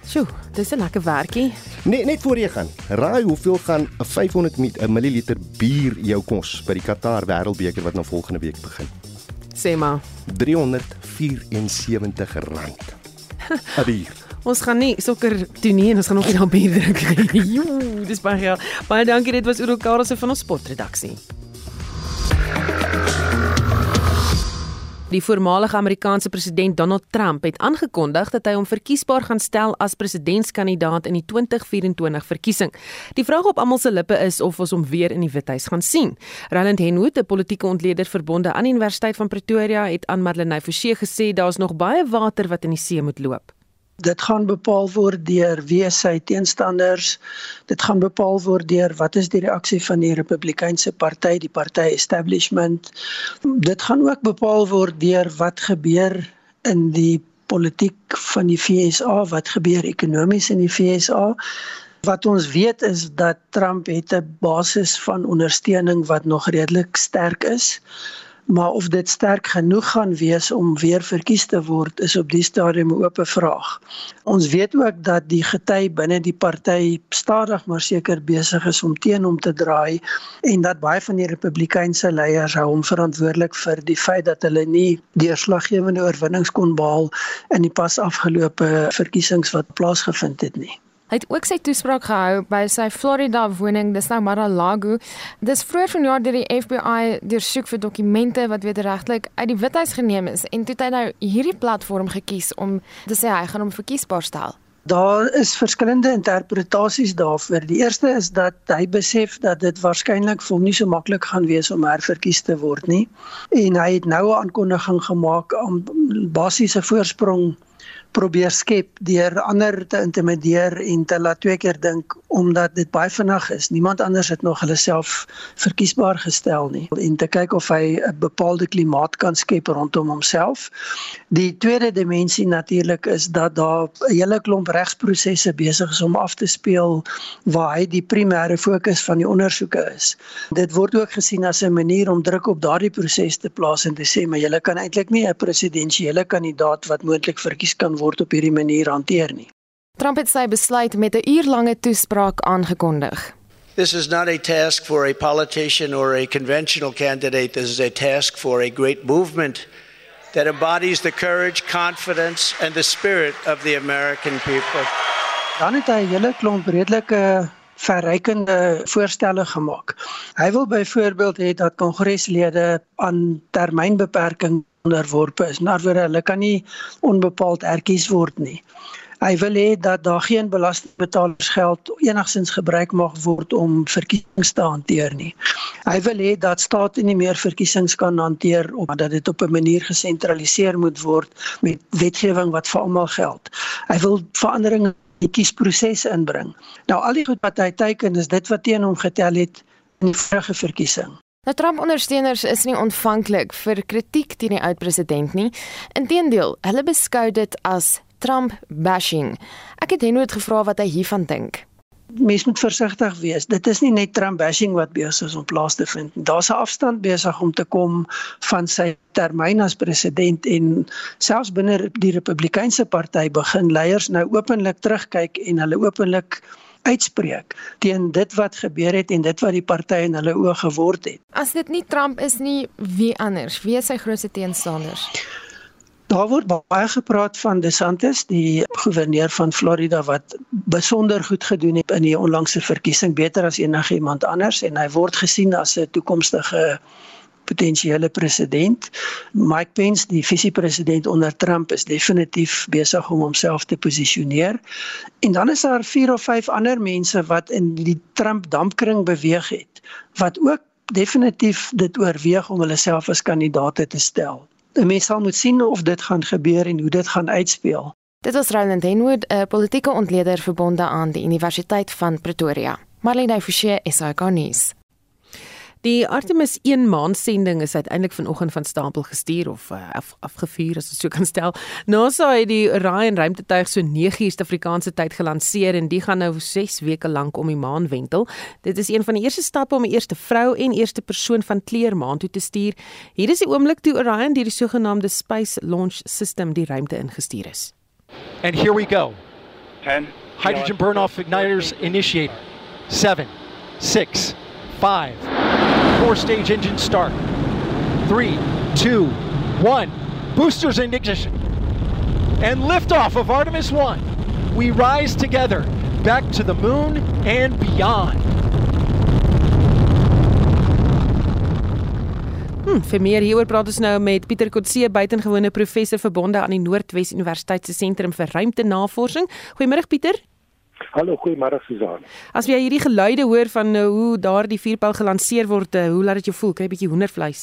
Sjoe, dis 'n lekker werkie. Nee, net voor jy gaan. Raai hoeveel gaan 'n 500 ml bier jou kos by die Qatar Wêreldbeker wat nou volgende week begin? Sê maar 374 rand. <laughs> 'n Bier. Ons gaan nie sokker toe nie en ons gaan ook nie dan bier drink nie. <laughs> Joe, dis baie geld. Baie dankie, dit was Uro Karelse van ons sportredaksie. Die voormalige Amerikaanse president Donald Trump het aangekondig dat hy hom verkiesbaar gaan stel as presidentskandidaat in die 2024 verkiesing. Die vraag op almal se lippe is of ons hom weer in die Withuis gaan sien. Roland Henwood, 'n politieke ontleder verbonde aan die Universiteit van Pretoria, het aan Madeleine Forsie gesê daar's nog baie water wat in die see moet loop. Dit gaan bepaal word deur wie sy teenstanders. Dit gaan bepaal word deur wat is die reaksie van die Republikeinse party, die party establishment. Dit gaan ook bepaal word deur wat gebeur in die politiek van die FSA, wat gebeur ekonomies in die FSA. Wat ons weet is dat Trump het 'n basis van ondersteuning wat nog redelik sterk is maar of dit sterk genoeg gaan wees om weer verkies te word is op die stadium 'n oop vraag. Ons weet ook dat die gety binne die party stadig maar seker besig is om teen hom te draai en dat baie van die Republikeinse leiers hou hom verantwoordelik vir die feit dat hulle nie deurslaggewende oorwinnings kon behaal in die pas afgelope verkiesings wat plaasgevind het nie. Hy het ook sy toespraak gehou by sy Florida woning, dis nou Mar-a-Lago. Dis vroeër vanjaar deur die FBI deursoek vir dokumente wat wederregtelik uit die Withuis geneem is en toe het hy nou hierdie platform gekies om te sê hy gaan hom verkiesbaar stel. Daar is verskillende interpretasies daarvoor. Die eerste is dat hy besef dat dit waarskynlik vir hom nie so maklik gaan wees om herverkies te word nie. En hy het nou 'n aankondiging gemaak om basiese voorsprong probeer skep deur ander te intimideer en te laat twee keer dink omdat dit baie vinnig is. Niemand anders het nog hulle self verkiesbaar gestel nie en te kyk of hy 'n bepaalde klimaat kan skep rondom homself. Die tweede dimensie natuurlik is dat daar 'n hele klomp regsprosesse besig is om af te speel waar hy die primêre fokus van die ondersoeke is. Dit word ook gesien as 'n manier om druk op daardie proses te plaas en te sê maar julle kan eintlik nie 'n presidensiële kandidaat wat moontlik verkies kan word op hierdie manier hanteer nie. Trump het sy besluit met 'n uurlange toespraak aangekondig. This is not a task for a politician or a conventional candidate. This is a task for a great movement that embodies the courage, confidence, and the spirit of the American people. Dan het hy 'n hele klomp redelike verrykende voorstelle gemaak. Hy wil byvoorbeeld hê dat kongreslede aan termynbeperking onderworpe is. Word hulle kan nie onbepaald erkies word nie. Hy wil hê dat daar geen belastingbetalers geld enigsins gebruik mag word om verkiesings te hanteer nie. Hy wil hê dat staat nie meer verkiesings kan hanteer of dat dit op 'n manier gesentraliseer moet word met wetgewing wat vir almal geld. Hy wil veranderinge in die kiesproses inbring. Nou al die goed wat hy teiken is dit wat teen hom getel het in die vorige verkiesing. Nou Trump-ondersteuners is nie ontvanklik vir kritiek teen die oud-president nie. Inteendeel, hulle beskou dit as Trump bashing. Ek het Henoot gevra wat hy hiervan dink. Mens moet versigtig wees. Dit is nie net Trump bashing wat besig is om plaas te vind. Daar's 'n afstand besig om te kom van sy termyn as president en selfs binne die Republikeinse party begin leiers nou openlik terugkyk en hulle openlik uitspreek teen dit wat gebeur het en dit wat die party in hulle oë geword het. As dit nie Trump is nie, wie anders? Wie is sy grootste teenstanders? Daar word baie gepraat van DeSantis, die goewerneur van Florida wat besonder goed gedoen het in die onlangse verkiesing, beter as enigiemand anders en hy word gesien as 'n toekomstige potensiële president. Mike Pence, die visiepresident onder Trump is definitief besig om homself te posisioneer. En dan is daar 4 of 5 ander mense wat in die Trump dampkring beweeg het wat ook definitief dit oorweeg om hulle self as kandidaate te stel. 'n Mens sal moet sien of dit gaan gebeur en hoe dit gaan uitspeel. Dit was Roland Henwood, 'n politieke ontleder verbonde aan die Universiteit van Pretoria. Marlene Forsie, SAK nuus. Die Artemis 1 maansending is uiteindelik vanoggend van stapel gestuur of uh, af, afgevuur as ek so kan stel. NASA het die Orion ruimtetuig so 9uur Suid-Afrikaanse tyd gelanseer en die gaan nou 6 weke lank om die maan wentel. Dit is een van die eerste stappe om die eerste vrou en eerste persoon van kleur maan toe te stuur. Hier is die oomblik toe Orion deur die sogenaamde Space Launch System die ruimte ingestuur is. And here we go. 10 Hydrogen burn off igniters initiated. 7 6 5 Four stage engine start. 3 2 1 Boosters in ignition. And liftoff of Artemis 1. We rise together back to the moon and beyond. Hm, vir meer hieroor praat ons nou met Pieter Kotse, buitengewone professor verbonde aan die Noordwes Universiteit se sentrum vir ruimtenavorsing. Goeiemôre Pieter. Hallo, goeiemôre Susan. As jy hierdie geluide hoor van uh, hoe daardie vuurpyl gelanseer word, uh, hoe laat dit jou voel? Kry 'n bietjie hoendervleis?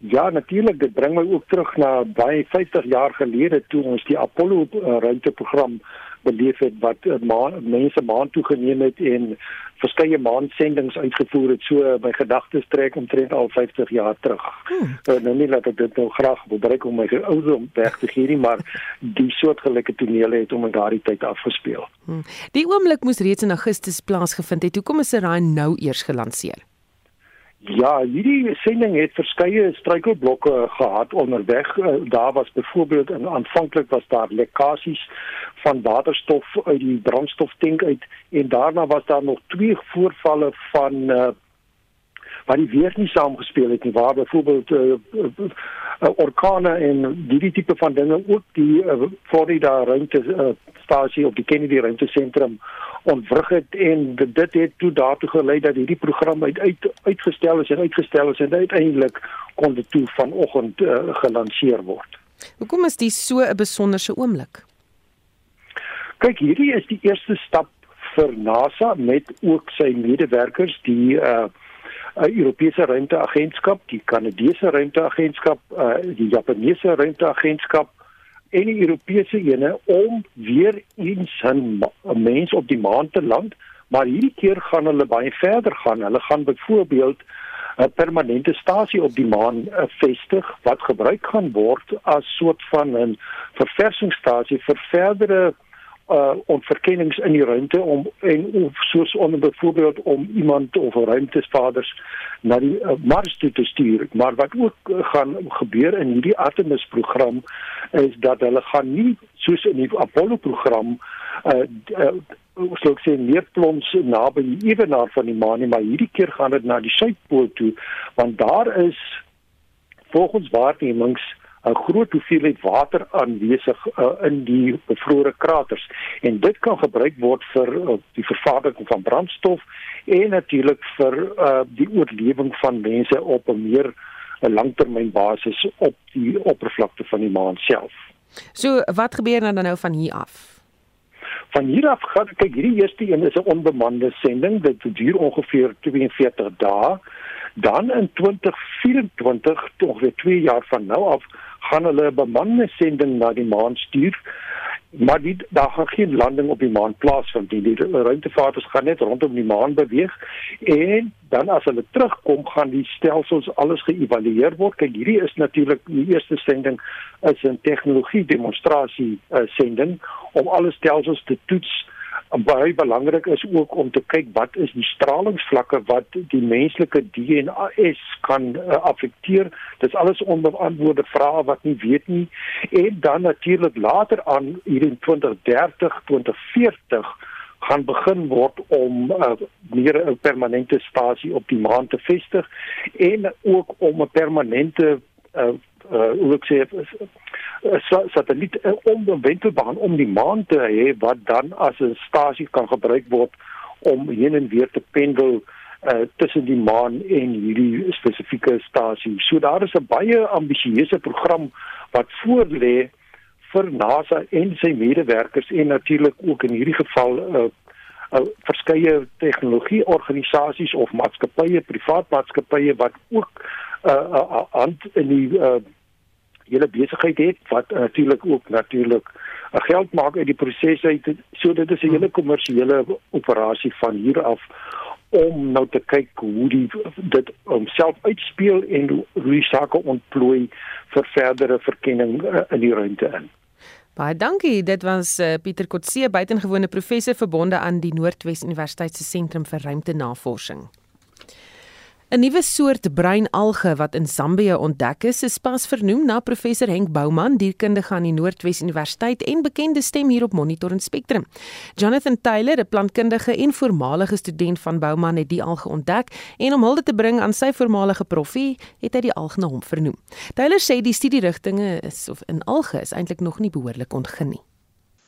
Ja, natuurlik, dit bring my ook terug na baie 50 jaar gelede toe ons die Apollo uh, ruimteprogram beleef het wat ma mense maan toe geneem het en verskeie maansendings uitgevoer het. So my gedagtes trek omtrent al 50 jaar terug. Hmm. Uh, nou nie dat ek dit nou graag wil bereik om my ouderdom weg te gee nie, maar die soortgelyke tonele het om in daardie tyd afgespeel. Hmm. Die oomblik moes reeds in Augustus plaasgevind het. Hoekom is Orion nou eers gelanseer? Ja, hierdie sending het verskeie struikelblokke gehad onderweg. Daar was byvoorbeeld aanvanklik was daar lekkasies van waterstof uit die brandstoftank uit en daarna was daar nog twee voorvalle van uh wat die weer nie saamgespeel het nie waar byvoorbeeld uh, uh, uh, orkane en die tipe van dinge ook die uh, Florida ruimte uh, stasie op die Kennedy ruimte sentrum ontwrig het en dit het toe daartoe gelei dat hierdie program uit, uit uitgestel is en uitgestel is en uiteindelik kon dit toe vanoggend uh, gelanseer word. Hoekom is dit so 'n besonderse oomblik? Kyk, hierdie is die eerste stap vir NASA met ook sy medewerkers, die uh Europese ruimteagentskap, die Kanadese ruimteagentskap, uh die Japaneese ruimteagentskap en die Europese ene om weer eens 'n mens op die maan te land, maar hierdie keer gaan hulle baie verder gaan. Hulle gaan byvoorbeeld 'n permanente stasie op die maan uh, vestig wat gebruik gaan word as soort van 'n verversingsstasie vir verdere uh onverkennings in die ruimte om en of soos onder byvoorbeeld om iemand of ruimtesvaders na die uh, Mars toe te stuur. Maar wat ook uh, gaan gebeur in hierdie Artemis program is dat hulle gaan nie soos in die Apollo program uh, uh ek sê neerplons naby die ewenaar van die maan nie maar hierdie keer gaan dit na die suidpool toe want daar is volgens waarnemings 'n groot hoeveelheid water aanwesig uh, in die bevrore kraters en dit kan gebruik word vir uh, die vervaardiging van brandstof en natuurlik vir uh, die oorlewing van mense op 'n meer 'n langtermynbasis op die oppervlakte van die maan self. So wat gebeur dan nou van hier af? Van hier af gaan kyk hierdie eerste een is 'n onbemande sending dit duur ongeveer 42 dae dan in 2024 tog weer 2 jaar van nou af gaan hulle 'n bemande sending na die maan stuur. Maar die daar gaan geen landing op die maan plaasvind nie. Die, ruimtevaarters gaan net rondom die maan beweeg en dan as hulle terugkom gaan die stelsels alles geëvalueer word. Kyk, hierdie is natuurlik die eerste sending is 'n tegnologie demonstrasie uh, sending om alle stelsels te toets baie belangrik is ook om te kyk wat is die stralingsvlakke wat die menslike DNA kan uh, affekteer. Dit is alles onbeantwoorde vrae wat nie weet nie. En dan natuurlik later aan hier in 2030, 2040 gaan begin word om uh, meer 'n permanente stasie op die maan te vestig en ook om 'n permanente uh, uh, hoe ek sê satelliet uh, om die wentelbaan om die maan te hê wat dan as 'n stasie kan gebruik word om heen en weer te pendel uh, tussen die maan en hierdie spesifieke stasie. So daar is 'n baie ambisieuse program wat voorlê vir NASA en sy medewerkers en natuurlik ook in hierdie geval uh, uh, verskeie tegnologieorganisasies of maatskappye, privaat maatskappye wat ook 'n uh, uh, hand in die uh, hele besigheid het wat natuurlik ook natuurlik uh, geld maak uit die proses uit. So dit is 'n hele kommersiële operasie van hier af om nou te kyk hoe die dit homself uitspeel en hoe die sake ontplooi vir verdere verkenning uh, in die ruimte in. Baie dankie. Dit was uh, Pieter Kotse, buitengewone professor verbonde aan die Noordwes Universiteit se sentrum vir ruimtenavorsing. 'n Nuwe soort breinalge wat in Zambië ontdek is, is pas vernoem na professor Henk Bouman, dierkundige aan die Noordwes Universiteit en bekende stem hier op Monitor en Spectrum. Jonathan Taylor, 'n plantkundige en voormalige student van Bouman, het die alge ontdek en om hulde te bring aan sy voormalige proffie, het hy die alge na hom vernoem. Taylor sê die studierigtinge is of in alge is eintlik nog nie behoorlik ontgin nie.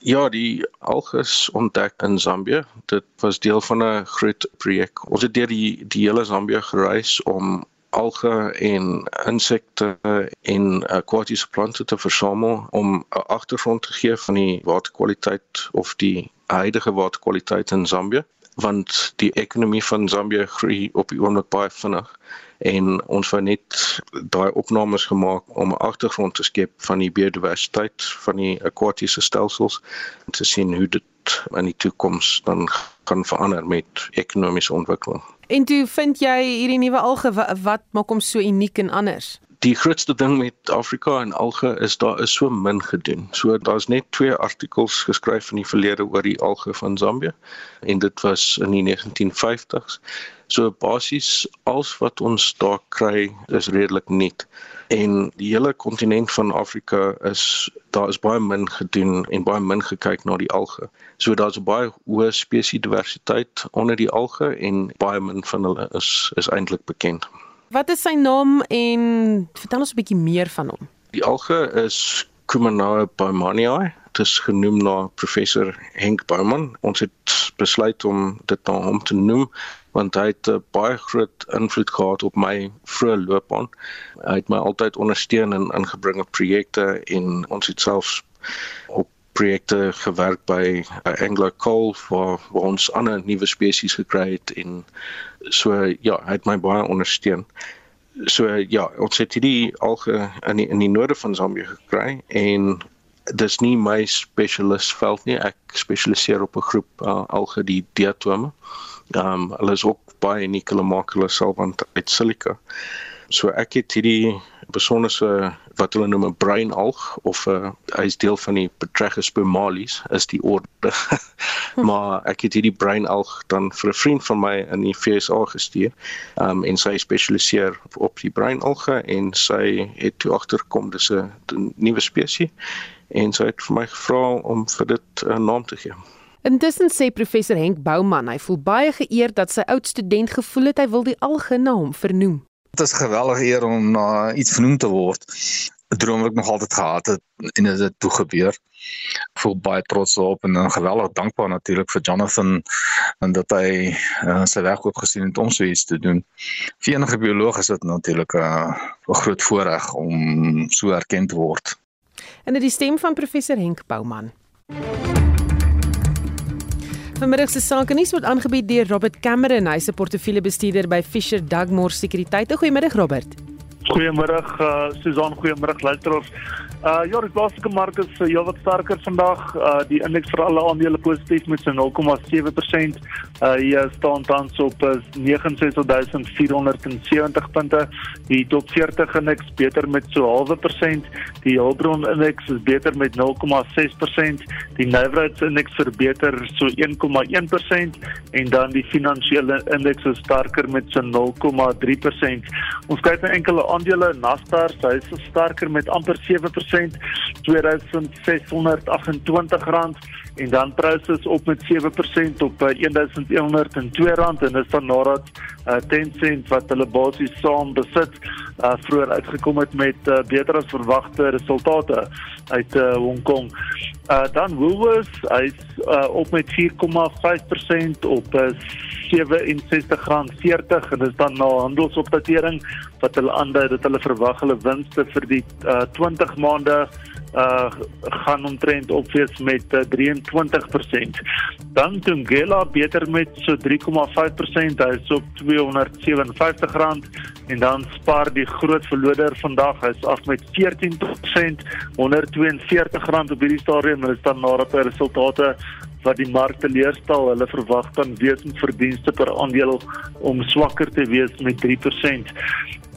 Ja, die alges ontdek in Zambië. Dit was deel van 'n groot projek. Ons het deur die die hele Zambië gereis om alge en insekte en akwatiese plante te versamel om 'n agtergrond te gee van die waterkwaliteit of die huidige waterkwaliteit in Zambië want die ekonomie van Zambië groei op die oomblik baie vinnig en ons wou net daai opnames gemaak om 'n agtergrond te skep van die biodiversiteit van die akwatiese stelsels en te sien hoe dit in die toekoms dan kan verander met ekonomiese ontwikkeling. En toe vind jy hierdie nuwe alge wat maak hom so uniek en anders? Die grootste ding met Afrika en alge is daar is so min gedoen. So daar's net twee artikels geskryf in die verlede oor die alge van Zambië en dit was in die 1950s. So basies alles wat ons daar kry is redelik nuut. En die hele kontinent van Afrika is daar is baie min gedoen en baie min gekyk na die alge. So daar's 'n baie hoë spesiesdiversiteit onder die alge en baie min van hulle is is eintlik bekend. Wat is sy naam en vertel ons 'n bietjie meer van hom? Die alge is Cumanae baumannii. Dit is genoem na professor Henk Bouman. Ons het besluit om dit na hom te noem want hy het baie groot invloed gehad op my vroeë loopbaan. Hy het my altyd ondersteun in ingebringe projekte en ons het selfs op projekte gewerk by Anglo Coal waar, waar ons ander nuwe spesies gekry het en so ja, hy het my baie ondersteun. So ja, ons het hierdie alge in die, in die noorde van Zambië gekry en dis nie my spesialis veld nie. Ek spesialiseer op 'n groep uh, alge die diatome. Ehm um, hulle is ook baie hulle maak hulle self uit silika. So ek het hierdie besonderse wat hulle noem 'n breinalg of 'n uh, hy's deel van die Petrachus pomalis is die orde. <laughs> maar ek het hierdie breinalg dan vir 'n vriend van my in die FSA gestuur. Um en sy spesialiseer op die breinalge en sy het toe agterkom dis 'n nuwe spesies en sy het vir my gevra om vir dit 'n naam te gee. Intussen sê professor Henk Bouman, hy voel baie geëerd dat sy oud student gevoel het hy wil die alge na hom vernoem. Dit is 'n geweldige eer om na uh, iets vernoem te word. 'n Droom wat ek nog altyd gehad het en dit het toe gebeur. Ek voel baie trots op en uh, geweldig dankbaar natuurlik vir Jonathan en dat hy uh, sy werk ook gesien het om so iets te doen. Vir enige bioloog is dit natuurlik 'n uh, groot voorreg om so erken te word. En dit is die stem van professor Henk Bouman. Vanmiddag se sake nuus word aangebied deur Robert Cameron, hy se portefeuljebestuurder by Fisher Dugmore Sekuriteit. Goeiemiddag Robert. Goeiemôre uh, Susan, goeiemôre luisteraars. Uh ja, die plaaslike mark is uh, heelwat sterker vandag. Uh die indeks vir alle aandele positief met so 0,7%. Uh hier staan tans op uh, 69470 punte. Die top 40 indeks beter met so 0,5%. Die Hulbron indeks is beter met 0,6%. Die Nywerheids indeks verbeter so 1,1% en dan die finansiële indeks is sterker met so 0,3%. Ons kyk na enkele aandele, Naspers, hy is sterker met amper 7% 2628 rand en dan Prosus op met 7% op 1102 eh, rand en dis dan nadat uh, Tencent wat hulle basies saam besit uh, vroeër uitgekom het met uh, beter as verwagte resultate uit uh, Hong Kong. Uh, dan Woolworths hy's uh, op met 4,5% op uh, 67 rand 40 en dis dan na handelsopdatering wat hulle aandui dat hulle verwag hulle winste vir die uh, 20 maande uh gaan omtrent opwees met uh, 23%. Dan Tungela beter met so 3,5%, hy is op R257 en dan spaar die groot verloder vandag, hy's af met 14% R142 op hierdie stadium, hulle staan nader by resultate wat die mark teleurstel. Hulle verwag dan wesensverdienste per aandeel om swakker te wees met 3%.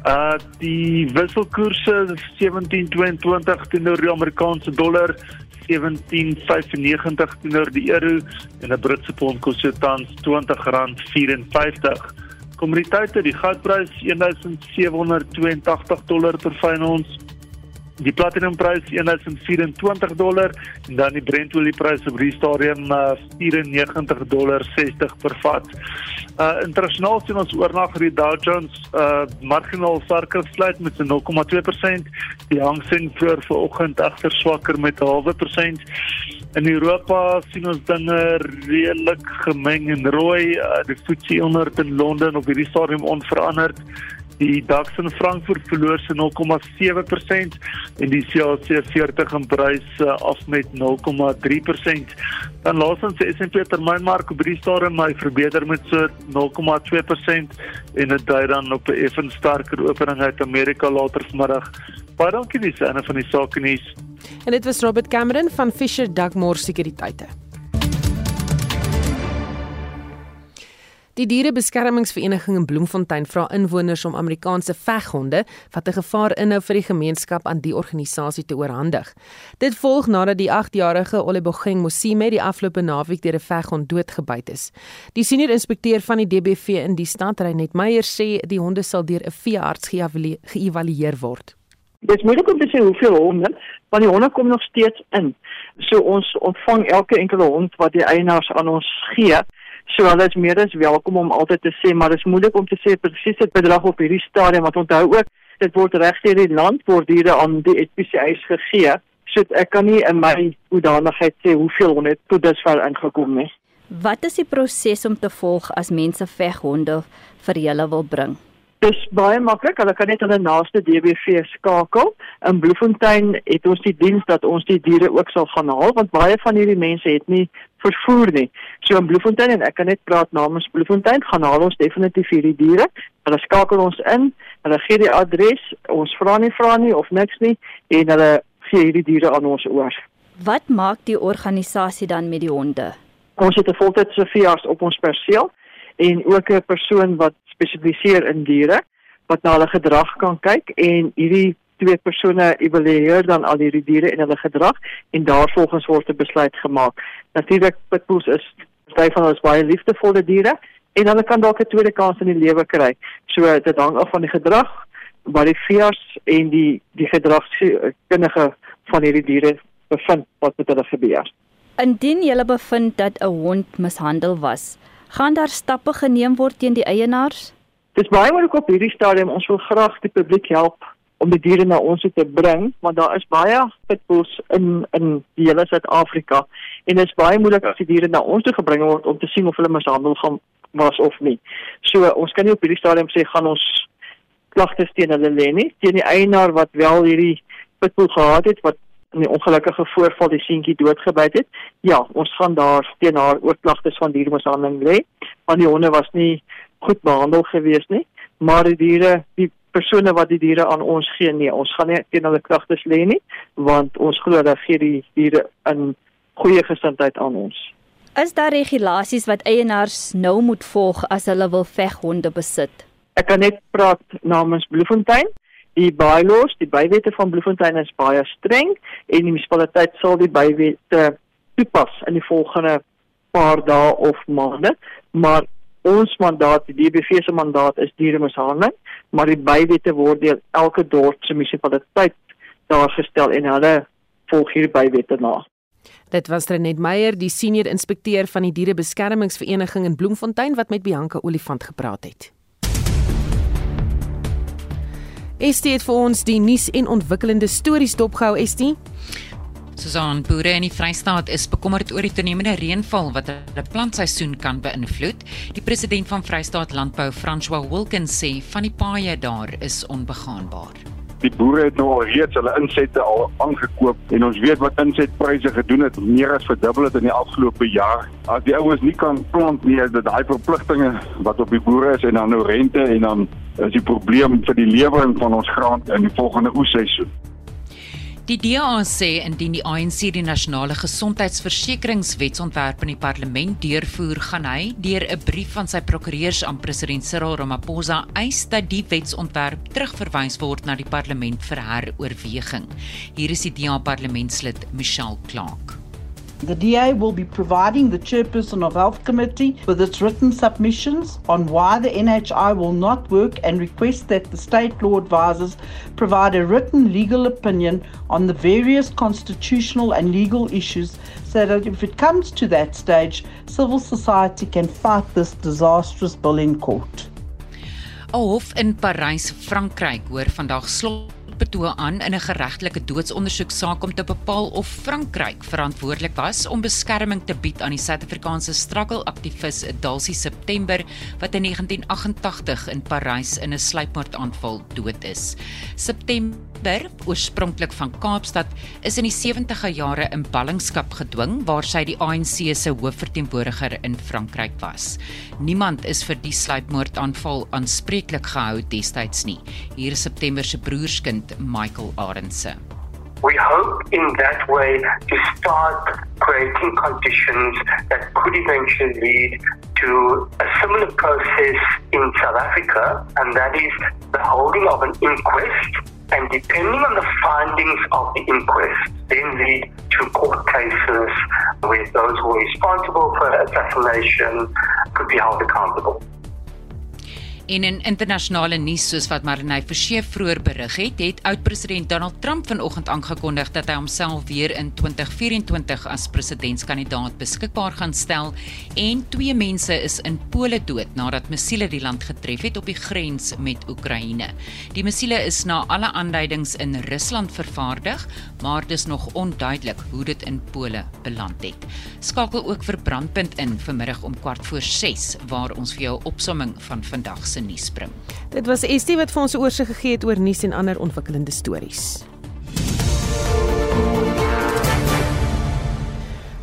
Uh die wisselkoerse 17.22 teenoor die Amerikaanse dollar 17.95 teenoor die euro en 'n Britse pond kos so tans R20.54. Kommoditeite, die goudprys 1782 dollar per fyn ons. Die platinumprys 1024 dollar en dan die Brent olieprys op die stadium uh, 94 dollar 60 per vat. Uh internasionaal sien ons oornag die Dow Jones uh marginaal sterker sluit met 0,2%. Die Hang Seng voor vanoggend agter swakker met 'n halwe persent. In Europa sien ons dinge redelik gemeng en rooi. Uh, die FTSE 100 in Londen op hierdie stadium onveranderd. Die DAX in Frankfurt verloor se 0,7% en die CAC 40 in Parys uh, af met 0,3%. Dan laasens die S&P termynmark op die stadium hy verbeter met so 0,2% en dit dui dan op 'n effens sterker opening uit Amerika later vanmiddag. Baie dankie dis een van die sake nuus. En dit was Robert Cameron van Fisher Dugmore Sekuriteite. Die Dierebeskermingsvereniging in Bloemfontein vra inwoners om Amerikaanse veghonde wat 'n gevaar inhou vir die gemeenskap aan die organisasie te oorhandig. Dit volg nadat die 8-jarige Olebogeng Mosime die afgelope naweek deur 'n veghond doodgebyt is. Die senior inspekteur van die DBV in die stad, Reinet Meyer, sê die honde sal deur 'n veearts geëvalueer word. Dit is moeilik om te sê hoeveel honde, want die honde kom nog steeds in. So ons ontvang elke enkele hond wat die eienaars aan ons gee. So hulle is meer as welkom om altyd te sê, maar dit is moeilik om te sê presies dit bedrag op hierdie stadium wat onthou ook dit word regdeur die land word diere aan die SPCA gegee. So ek kan nie in my hoedanigheid sê hoeveel honde tot dusver ingekom het. Wat is die proses om te volg as mense veghonde vir julle wil bring? Dis baie maklik. Hulle kan net hulle naaste DBV skakel. In Bloemfontein het ons die diens dat ons die diere ook sal gaan haal want baie van hierdie mense het nie vervoer nie. So in Bloemfontein en ek kan net praat namens Bloemfontein gaan haal ons definitief hierdie diere. Hulle skakel ons in. Hulle gee die adres. Ons vra nie vra nie of niks nie en hulle gee hierdie diere aan ons oor. Wat maak die organisasie dan met die honde? Ons het 'n voltydse veearts op ons perseel en ook 'n persoon wat spesialiseer in diere wat na hulle gedrag kan kyk en hierdie twee persone evalueer dan al hierdie diere en hulle gedrag en daarvolgens word 'n besluit gemaak. Natuurlik pitbulls is baie van ons baie liefdevolle diere en hulle kan dalk 'n tweede kans in die lewe kry. So dit hang af van die gedrag wat die veearts en die die gedragskundige van hierdie diere bevind wat met hulle gebeur. Indien jy bevind dat 'n hond mishandel was, gaan daar stappe geneem word teen die eienaars? Dis baie moeilik op hierdie stadium. Ons wil graag die publiek help om die diere na ons te bring, want daar is baie pitbulls in in die hele Suid-Afrika en dit is baie moeilik as die diere na ons toe gebring word om te sien of hulle mishandel gaan was of nie. So ons kan nie op hierdie stadium sê gaan ons klagtes teen hulle lê nie. Teen die eienaar wat wel hierdie pitbull gehad het wat in 'n ongelukkige voorval die seentjie doodgebyt het. Ja, ons gaan daar teen haar oorklagtes van diermishandeling lê, want die honde was nie goed behandel gewees nie, maar die diere, die persone wat die diere aan ons gee, nee, ons gaan nie teen hulle klagtes lê nie, want ons glo dat gee die diere in goeie gesindheid aan ons. Is daar regulasies wat eienaars nou moet volg as hulle wil veghonde besit? Ek kan net praat namens Bloemfontein die bylaws, die bywette van Bloemfontein is baie streng en die munisipaliteit sal die bywette toepas in die volgende paar dae of maande, maar ons mandaat, die DBV se mandaat is dieremishandeling, maar die bywette word deur elke dorp se munisipaliteit daar gestel en hulle volg hier bywette na. Dit was Renet Meyer, die senior inspekteur van die dierebeskermingsvereniging in Bloemfontein wat met Bianca Olifant gepraat het. Estie het vir ons die nuus en ontwikkelende stories dopgehou, Estie. Susan, boere in die Vrystaat is bekommerd oor die toenemende reënval wat hulle plantseisoen kan beïnvloed. Die president van Vrystaat Landbou, François Wilkins, sê van die paaie daar is onbegaanbaar. Die boere het nou al reeds hulle insette al aangekoop en ons weet wat insetpryse gedoen het, meer as verdubbel het in die afgelope jaar. As die ouens nie kan plant nie, is dit daai verpligtinge wat op die boere is en dan nou rente en dan is die probleem vir die lewering van ons graan in die volgende oesseisoen. Die DA sê indien die ANC die nasionale gesondheidsversekeringswetsontwerp in die parlement deurvoer, gaan hy deur 'n brief van sy prokureurs aan president Cyril Ramaphosa eis dat die wetsontwerp terugverwys word na die parlement vir heroorweging. Hier is die DA parlementslid Michelle Clark. The DA will be providing the chairperson of Health Committee with its written submissions on why the NHI will not work and request that the state law advisors provide a written legal opinion on the various constitutional and legal issues so that if it comes to that stage, civil society can fight this disastrous bill in court. 'n Hof in Parys, Frankryk, hoor vandag slot betoog aan in 'n geregtelike doodsondersoeksaak om te bepaal of Frankryk verantwoordelik was om beskerming te bied aan die Suid-Afrikaanse struggle-aktivis Dalsie September wat in 1988 in Parys in 'n sluipmoordaanval dood is. September, oorspronklik van Kaapstad, is in die 70e jare in ballingskap gedwing waar sy die ANC se hoofverteenwoordiger in Frankryk was. Niemand is vir die sluipmoordaanval aanspreeklik gehou destyds nie. Hier is September se broerskind Michael Arendse. We hope in that way to start creating conditions that could eventually lead to a similar process in South Africa, and that is the holding of an inquest, and depending on the findings of the inquest, then lead to court cases where those who are responsible for assassination could be held accountable. En in internasionale nuus soos wat Marnay Forsie vroeër berig het, het oud-president Donald Trump vanoggend aangekondig dat hy homself weer in 2024 as presidentskandidaat beskikbaar gaan stel en twee mense is in Pole dood nadat missiele die land getref het op die grens met Oekraïne. Die missiele is na alle aanduidings in Rusland vervaardig, maar dis nog onduidelik hoe dit in Pole beland het. Skakel ook vir Brandpunt in vanmiddag om kwart voor 6 waar ons vir jou opsomming van vandag se nuus bring. Dit was Estie wat vir ons 'n oorsig gegee het oor nuus en ander ontwikkelende stories.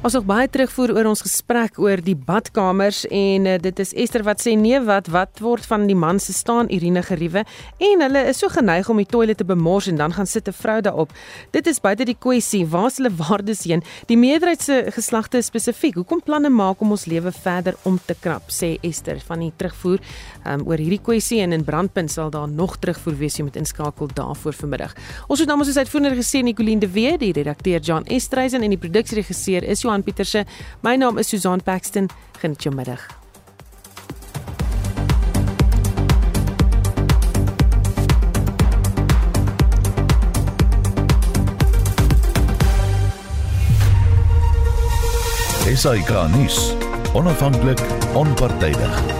Ons het baie terugvoer oor ons gesprek oor die badkamers en uh, dit is Esther wat sê nee wat wat word van die man se staan Irene geriewe en hulle is so geneig om die toilet te bemors en dan gaan sit 'n vrou daarop. Dit is buite die kwessie waar hulle waardes heen. Die meerderheid se geslagte spesifiek. Hoekom planne maak om ons lewe verder om te krap sê Esther van die terugvoer um, oor hierdie kwessie en in brandpunt sal daar nog terugvoer wees jy moet inskakel daarvoor vanmiddag. Ons het namens ons uitvoerende gesê Nicoline de Wet, die redakteur John Estreisen en die produksieregisseur is Johan Pieterse. My naam is Susan Paxton. Geniet jou middag. Esai Kahnis, onafhanklik, onpartydig.